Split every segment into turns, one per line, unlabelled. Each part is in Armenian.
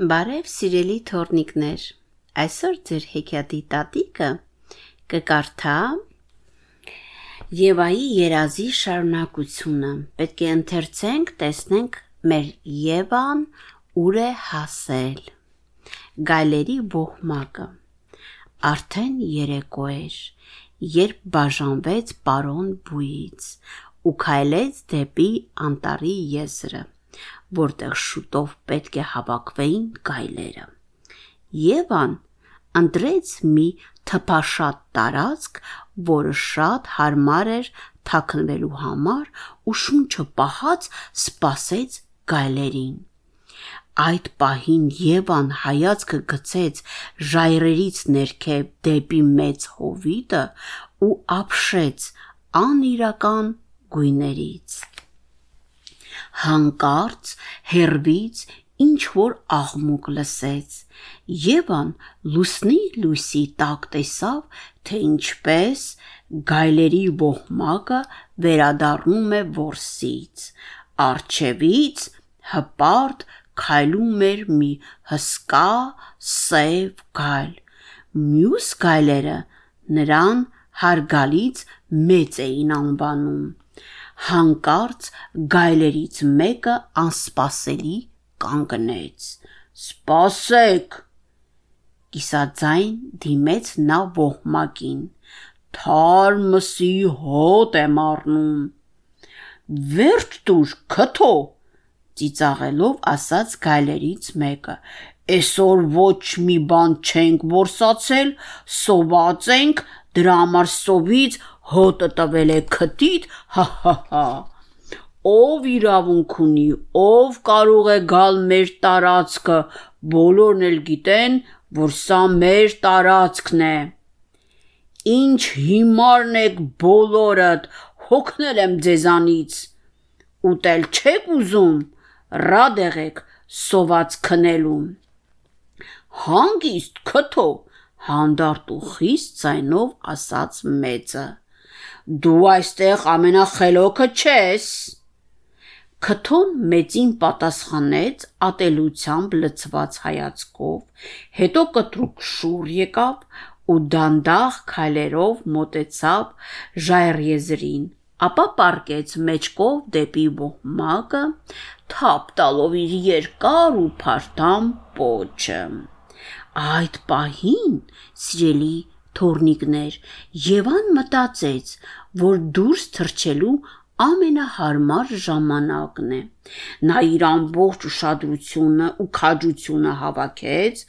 Բարև սիրելի թորնիկներ, այսօր ձեր հեքիաթի տատիկը կկարդա Եվայի երազի շարունակությունը։ Պետք է ընթերցենք, տեսնենք մեր Եվան ուր է հասել։ Գայլերի ոհմակը։ Արդեն երեկո էր, երբ բաժանվեց պարոն Բուից ու քայլեց դեպի անտարի եզրը որտեղ շուտով պետք է հավաքվեին գայլերը։ Եվան ընտրեց մի թփաշատ տարածք, որը շատ հարմար էր թաքնվելու համար ու շունչը պահած սպասեց գայլերին։ Այդ պահին Եվան հայացքը գցեց ժայռերից ներքև դեպի մեծ հովիտը ու ապշեց անիրական գույներից հանկարծ հերվից ինչ որ աղմուկ լսեց։ Եվան լուսնի լույսի տակ տեսավ, թե ինչպես գայլերի ոհմակը վերադառնում է որսից։ Արջևից հպարտ քայլում էր մի հսկա սև գայլ։ Մյուս գայլերը նրան հարգալից մեծ էին անվանում հանկարծ գայլերից մեկը անսպասելի կանգնեց։ Սպասեք։ Կիսաձայն դիմեց նա ոհմակին։ Թարմսի հոտ եմ առնում։ Վերջ դուր քթո ծիծաղելով ասաց գայլերից մեկը։ Այսօր ոչ մի բան չենք որսացել, սոված ենք, դրա համար սովից հոտը տվել է քթիդ, հա հա հա։ Ով իրավունք ունի, ով կարող է գալ մեր տարածքը, բոլորն էլ գիտեն, որ սա մեր տարածքն է։ Ինչ հիմարն եք բոլորդ, հոգնել եմ ձեզանից։ Ուտել չեք ուզում, ռադ եղեք սոված քնելուն։ Հանգիստ քթո, հանդարտ ու խիստ ձայնով ասաց մեծը։ Դու այստեղ ամենախելոքը չես։ Քթոն մեծին պատասխանեց ատելությամբ լցված հայացքով, հետո կտրուկ շուռ եկավ ու դանդաղ քայլերով մոտեցավ ժայռեզրին, ապա պարկեց մեջկով դեպի ոհմակը, թափ տալով իր երկար ու փարթամ պոչը։ Այդ պահին, սիրելի թորնիկներ, Եվան մտածեց, որ դուրս թռչելու ամենահարմար ժամանակն է։ Նա իր ամբողջ ուշադրությունը ու քաջությունը հավաքեց,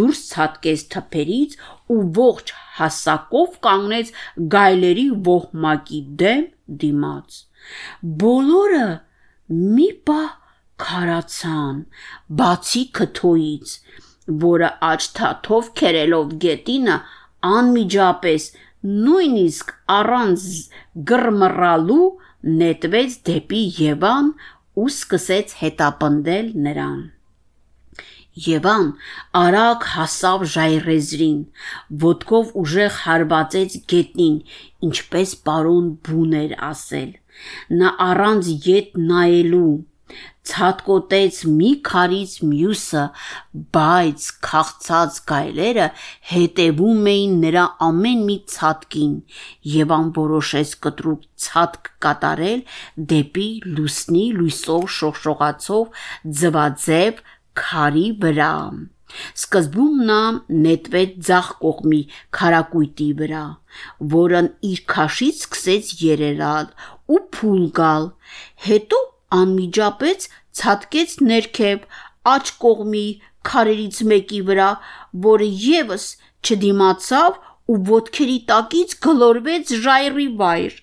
դուրս ցածկեց թփերից ու ողջ հասակով կանգնեց գայլերի ոհմակի դեմ դիմաց։ Բոլորը մի պահ քարացան, բացի քթոից, որը աչթաթով քերելով գետինը անմիջապես նույնիսկ առանց գրմռալու նետվեց դեպի Եվան ու սկսեց հետապնդել նրան։ Եվան արագ հասավ ժայռեզրին, ոտքով ուժեղ հարվածեց գետնին, ինչպես պարոն բուն էր ասել։ Նա առանց ետ նայելու ցածկոտեց մի քարից մյուսը, բայց քաղցած գայլերը հետևում էին նրա ամեն մի ցածկին, եւ անորոշեց կտրուկ ցածկ կատարել դեպի լուսնի լույսով շողշողացող ձվածև քարի վրա։ Սկզբում նա նետվեց ձախ կողմի քարակույտի վրա, որն իր քաշից սկսեց երերալ ու փուլ գալ, հետո անմիջապես ցածկեց ներքև աջ կողմի քարերից մեկի վրա, որը եւս չդիմացավ ու ոտքերի տակից գլորվեց ժայռի վայր։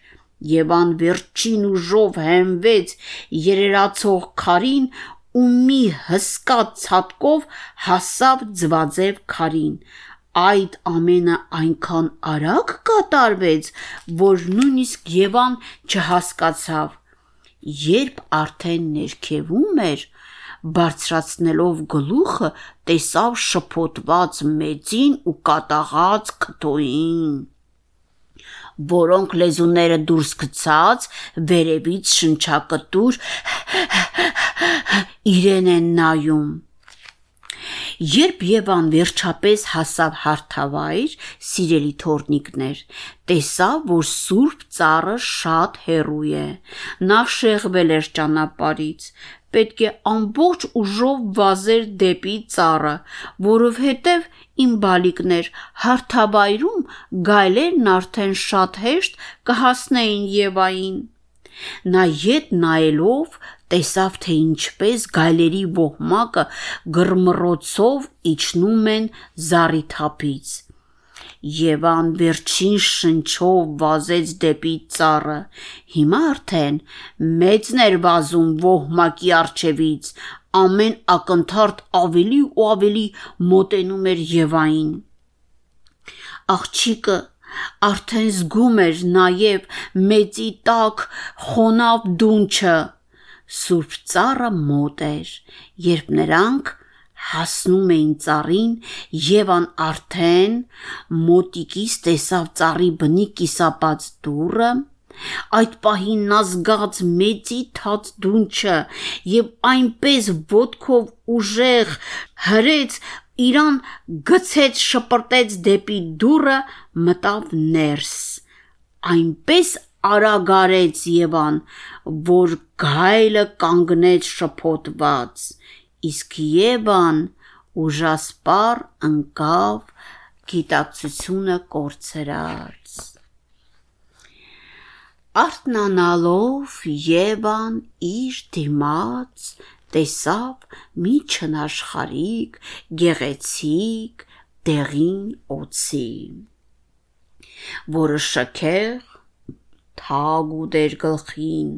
Եվան վերջին ուժով հենվեց երերացող քարին ու մի հսկա ցատկով հասավ ձվածև քարին։ Այդ ամենը այնքան արագ կատարվեց, որ նույնիսկ Եվան չհասկացավ Երբ արդեն ներքևում էր, բարձրացնելով գլուխը, տեսավ շփոթված մեծին ու կատաղած քթոին, որոնք լեզուները դուրս գցած վերևից շնչակտուր իրեն են նայում։ Երբ Եվան վերջապես հասավ հարթավայր, սիրելի թորնիկներ, տեսավ, որ Սուրբ ծառը շատ հեռու է։ Նա շեղվել էր ճանապարից, պետք է ամբողջ ուժով վազեր դեպի ծառը, որովհետև իմ բալիկներ հարթավայրում գայլերն արդեն շատ հեշտ կհասնեին Եվային։ Նա ետ նայելով տեսավ, թե ինչպես գայլերի ոհմակը գրմռոցով իջնում են զառիթափից։ Եվան վերջին շնչով վազեց դեպի ծառը։ Հիմա արդեն մեծն էր վազում ոհմակի արջևից, ամեն ակնթարթ ավելի ու ավելի մոտենում էր Եվային։ Աղջիկը արդեն զգում էր նաև մեծի տակ խոնավ դունչը Սուրբ ծառը մոտ էր, երբ նրանք հասնում էին ծառին, Եվան արդեն մոտիկից տեսավ ծառի բնի կիսապած դուռը, այդ պահին նա զգաց մեծի թաց դունչը եւ այնպես ոտքով ուժեղ հրեց իրան գցեց շպրտեց դեպի դուռը մտավ ներս այնպես արագարեց Եվան, որ գայլը կանգնեց շփոթված, իսկ Եվան ուժասպար ընկավ գիտակցությունը կորցրած։ Արտնանալով Եվան իր դիմաց տեսավ մի չնաշխարիկ, գեղեցիկ դեղին օծի, որը շքեղ թագ ու դեր գլխին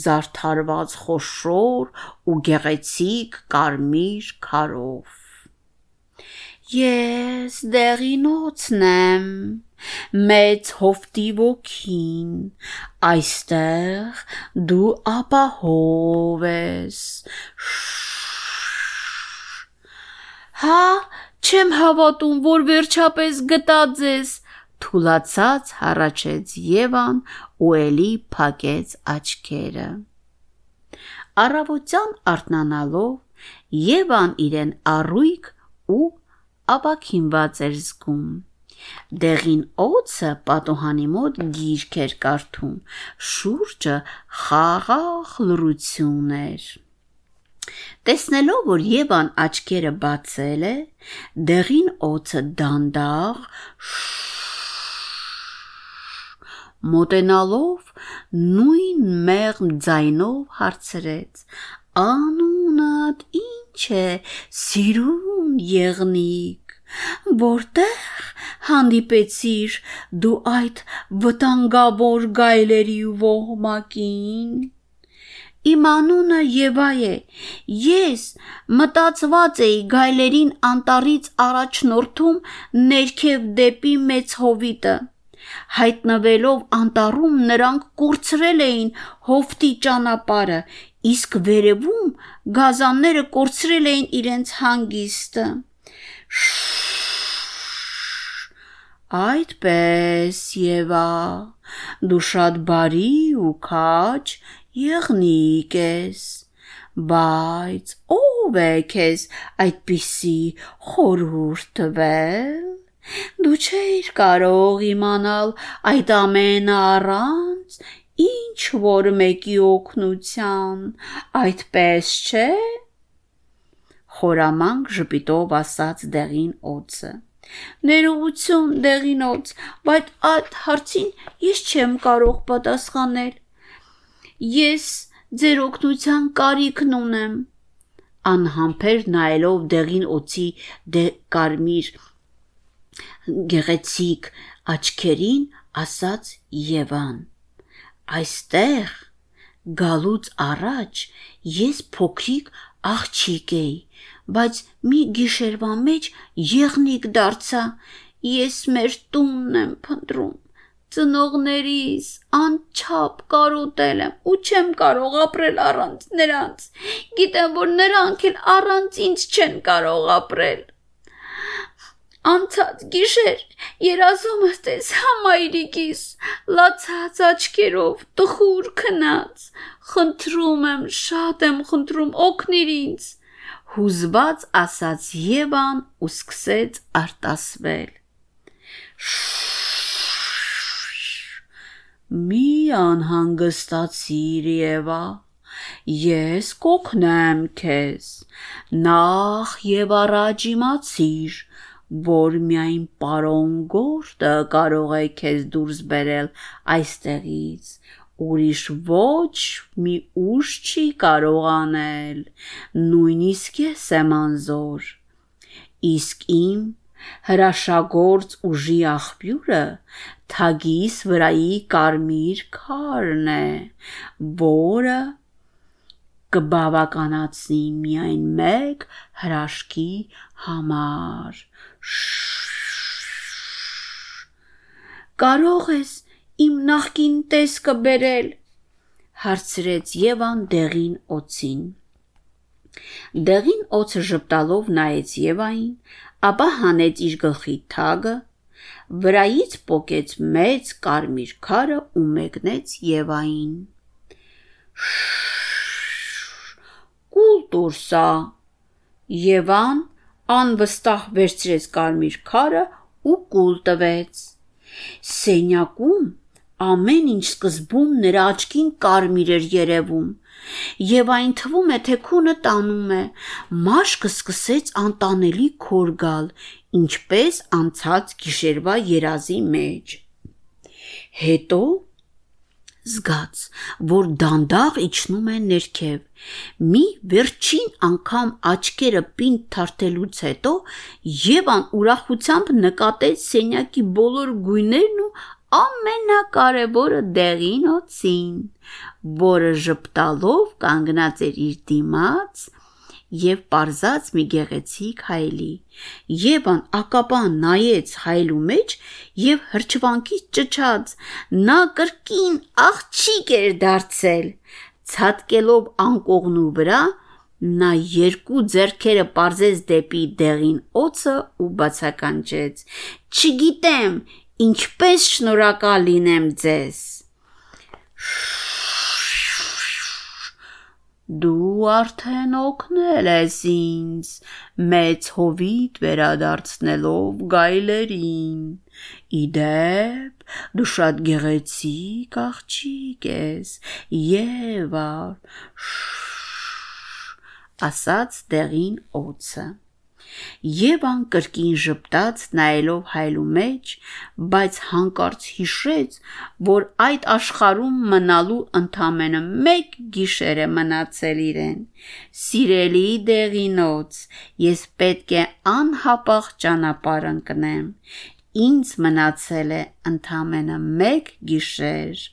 զարդարված խոշոր ու գեղեցիկ կարմիր քարով Ես դեղինոցն եմ մեծ հովտի ոգին այստեղ դու ապահով ես Հա չեմ հավատում որ վերջապես գտա ձեզ թուլացած հառաչեց Եվան ու էլի փակեց աչքերը։ Առավոտյան արթնանալով Եվան իրեն առույգ ու ապակինված էր զգում։ Դեղին օծը պատոհանի մոտ գիրք էր կարդում, շուրջը խաղաղ լռություն էր։ Տեսնելով, որ Եվան աչքերը բացել է, դեղին օծը դանդաղ մոտենալով նույն մեղմ ձայնով հարցրեց. Անունդ ինչ է, սիրուն եղնիկ, որտեղ հանդիպեցիր դու այդ վտանգավոր գայլերի ոհմակին։ Իմ անունը Եվա է։ Ես մտածված էի գայլերին անտառից առաջնորդում ներքև դեպի մեծ հովիտը։ Հայտնվելով անտառում նրանք կորցրել էին հովտի ճանապարհը, իսկ վերևում գազանները կորցրել էին իրենց հանգիստը։ Այդպես Եվա, դու շատ բարի ու քաջ եղնիկ ես, բայց ով է քեզ այդպիսի խորհուրդ տվել։ Դու չէիր կարող իմանալ այդ ամենը առանց ինչ որ մեկի օգնության, այդպես չէ։ Խորամանկ ժպիտով ասաց դեղին օծը։ Ներողություն, դեղին օծ, բայց այդ հարցին ես չեմ կարող պատասխանել։ Ես ձեր օգնության կարիքն ունեմ անհամբեր նայելով դեղին օծի դե կարմիր գեղեցիկ աչքերին ասաց Եվան. Այստեղ գալուց առաջ ես փոքրիկ աղջիկ էի, բայց մի գիշերվա մեջ եղնիկ դարձա։ Ես մեր տունն եմ փնտրում ծնողներիս անչափ կարոտել եմ ու չեմ կարող ապրել առանց նրանց։ Գիտեմ, որ նրանք էլ առանց ինձ չեն կարող ապրել։ Անցած գիշեր երազումս տեսա մայրիկիս լացած աչքերով տխուր քնած խնդրում եմ շատ եմ խնդրում օգնիր ինձ հուզված ասաց Եվան ու սկսեց արտասվել։ Մի անհանգստացիր Եվա, ես կօգնեմ քեզ։ Նախ եւ առաջ իմացիր, որ միայն պարոն Գորտը կարող է քեզ դուրս բերել այստեղից ուրիշ ոչ մի ուժ չի կարող անել, նույնիսկ ես եմ անզոր։ Իսկ իմ հրաշագործ ուժի աղբյուրը թագիս վրայի կարմիր քարն է, որը կբավականացնի միայն մեկ հրաշքի համար։ Կարող ես իմ նախքին տեսքը բերել, հարցրեց Եվան դեղին օծին։ Դեղին օծը ժպտալով նայեց Եվային, ապա հանեց իր գլխի թագը, վրայից պոկեց մեծ կարմիր քարը ու մեկնեց Եվային։ Կուլտուրսա Եվան անվստահ վերցրեց կարմիր քարը ու կուլ տվեց։ Սենյակում Ամեն ինչ սկզբում նրա աչքին կարմիր էր երևում, եւ այն թվում է, թե քունը տանում է։ Մաշկը սկսեց անտանելի քոր գալ, ինչպես անցած գիշերվա երազի մեջ։ Հետո զգաց, որ դանդաղ իջնում է ներքև։ Մի վերջին անգամ աչքերը պինդ թարթելուց հետո Եվան ուրախությամբ նկատեց սենյակի բոլոր գույներն ու ամենակարևորը դեղին օծին, որը ժպտալով կանգնած էր իր դիմաց եւ པարզած մի գեղեցիկ հայելի։ Եվան ակապան նայեց հայելու մեջ եւ հրճվանքից ճճած նա կրկին աղջիկ էր դարձել ցածկելով անկողնու վրա նա երկու ձեռքերը parzեց դեպի դեղին օծը ու բացականչեց. Չգիտեմ Ինչպես շնորհակալ լինեմ ձեզ։ Դու արդեն օգնել ես ինձ մեծ հովիտ վերադարձնելով գայլերին։ Իդեպ դու շատ գեղեցիկ աղջիկ ես, Եվա, ասաց դեղին օծը։ Եվան կրկին ժպտաց նայելով հայլու մեջ, բայց հանկարծ հիշեց, որ այդ աշխարհում մնալու ընդամենը մեկ գիշեր է մնացել իրեն։ Սիրելի դեղինոց, ես պետք է անհապաղ ճանապարհ ընկնեմ։ Ինձ մնացել է ընդամենը մեկ գիշեր։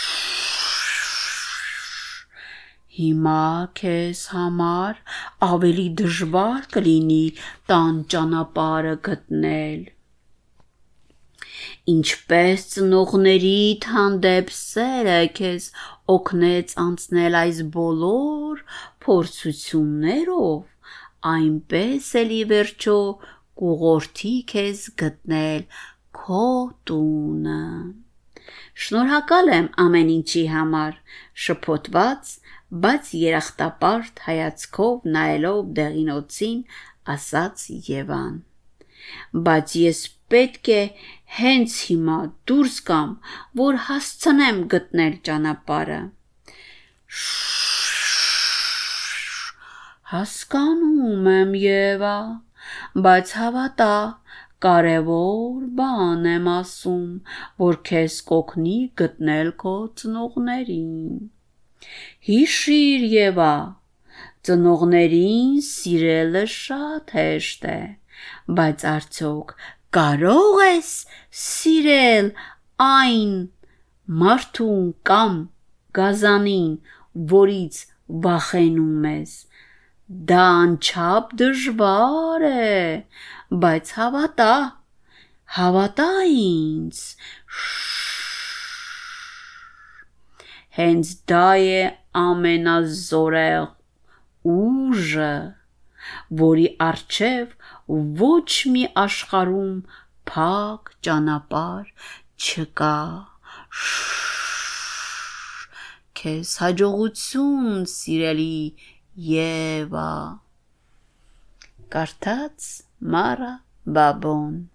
Շ Հիմա քեզ համար ավելի դժվար կլինի տան ճանապարհը գտնել։ Ինչպես ծնողներիդ հանդեպ սերը քեզ օգնեց անցնել այս բոլոր փորձություններով, այնպես էլի վերջո կուղորթի քեզ գտնել քո տունը։ Շնորհակալ եմ ամեն ինչի համար, շփոթված բայց երախտապարտ հայացքով նայելով դեղինոցին ասաց Եվան. Բայց ես պետք է հենց հիմա դուրս գամ, որ հասցնեմ գտնել ճանապարհը։ Հասկանում եմ Եվա, բայց հավատա, կարևոր բան եմ ասում, որ քեզ կօգնի գտնել քո ծնողներին։ Հիշիր Եվա, ծնողներին սիրելը շատ հեշտ է, բայց արդյոք կարող ես սիրել այն մարդուն կամ գազանին, որից վախենում ես։ Դա անչափ դժվար է, բայց հավատա, հավատա ինձ։ Հենց դա է ամենազորեղ ուժը, որի արչև ոչ մի աշխարում փակ ճանապար չկա։ Քեզ հաջողություն, սիրելի Եվա Կարդաց Мара Бабон.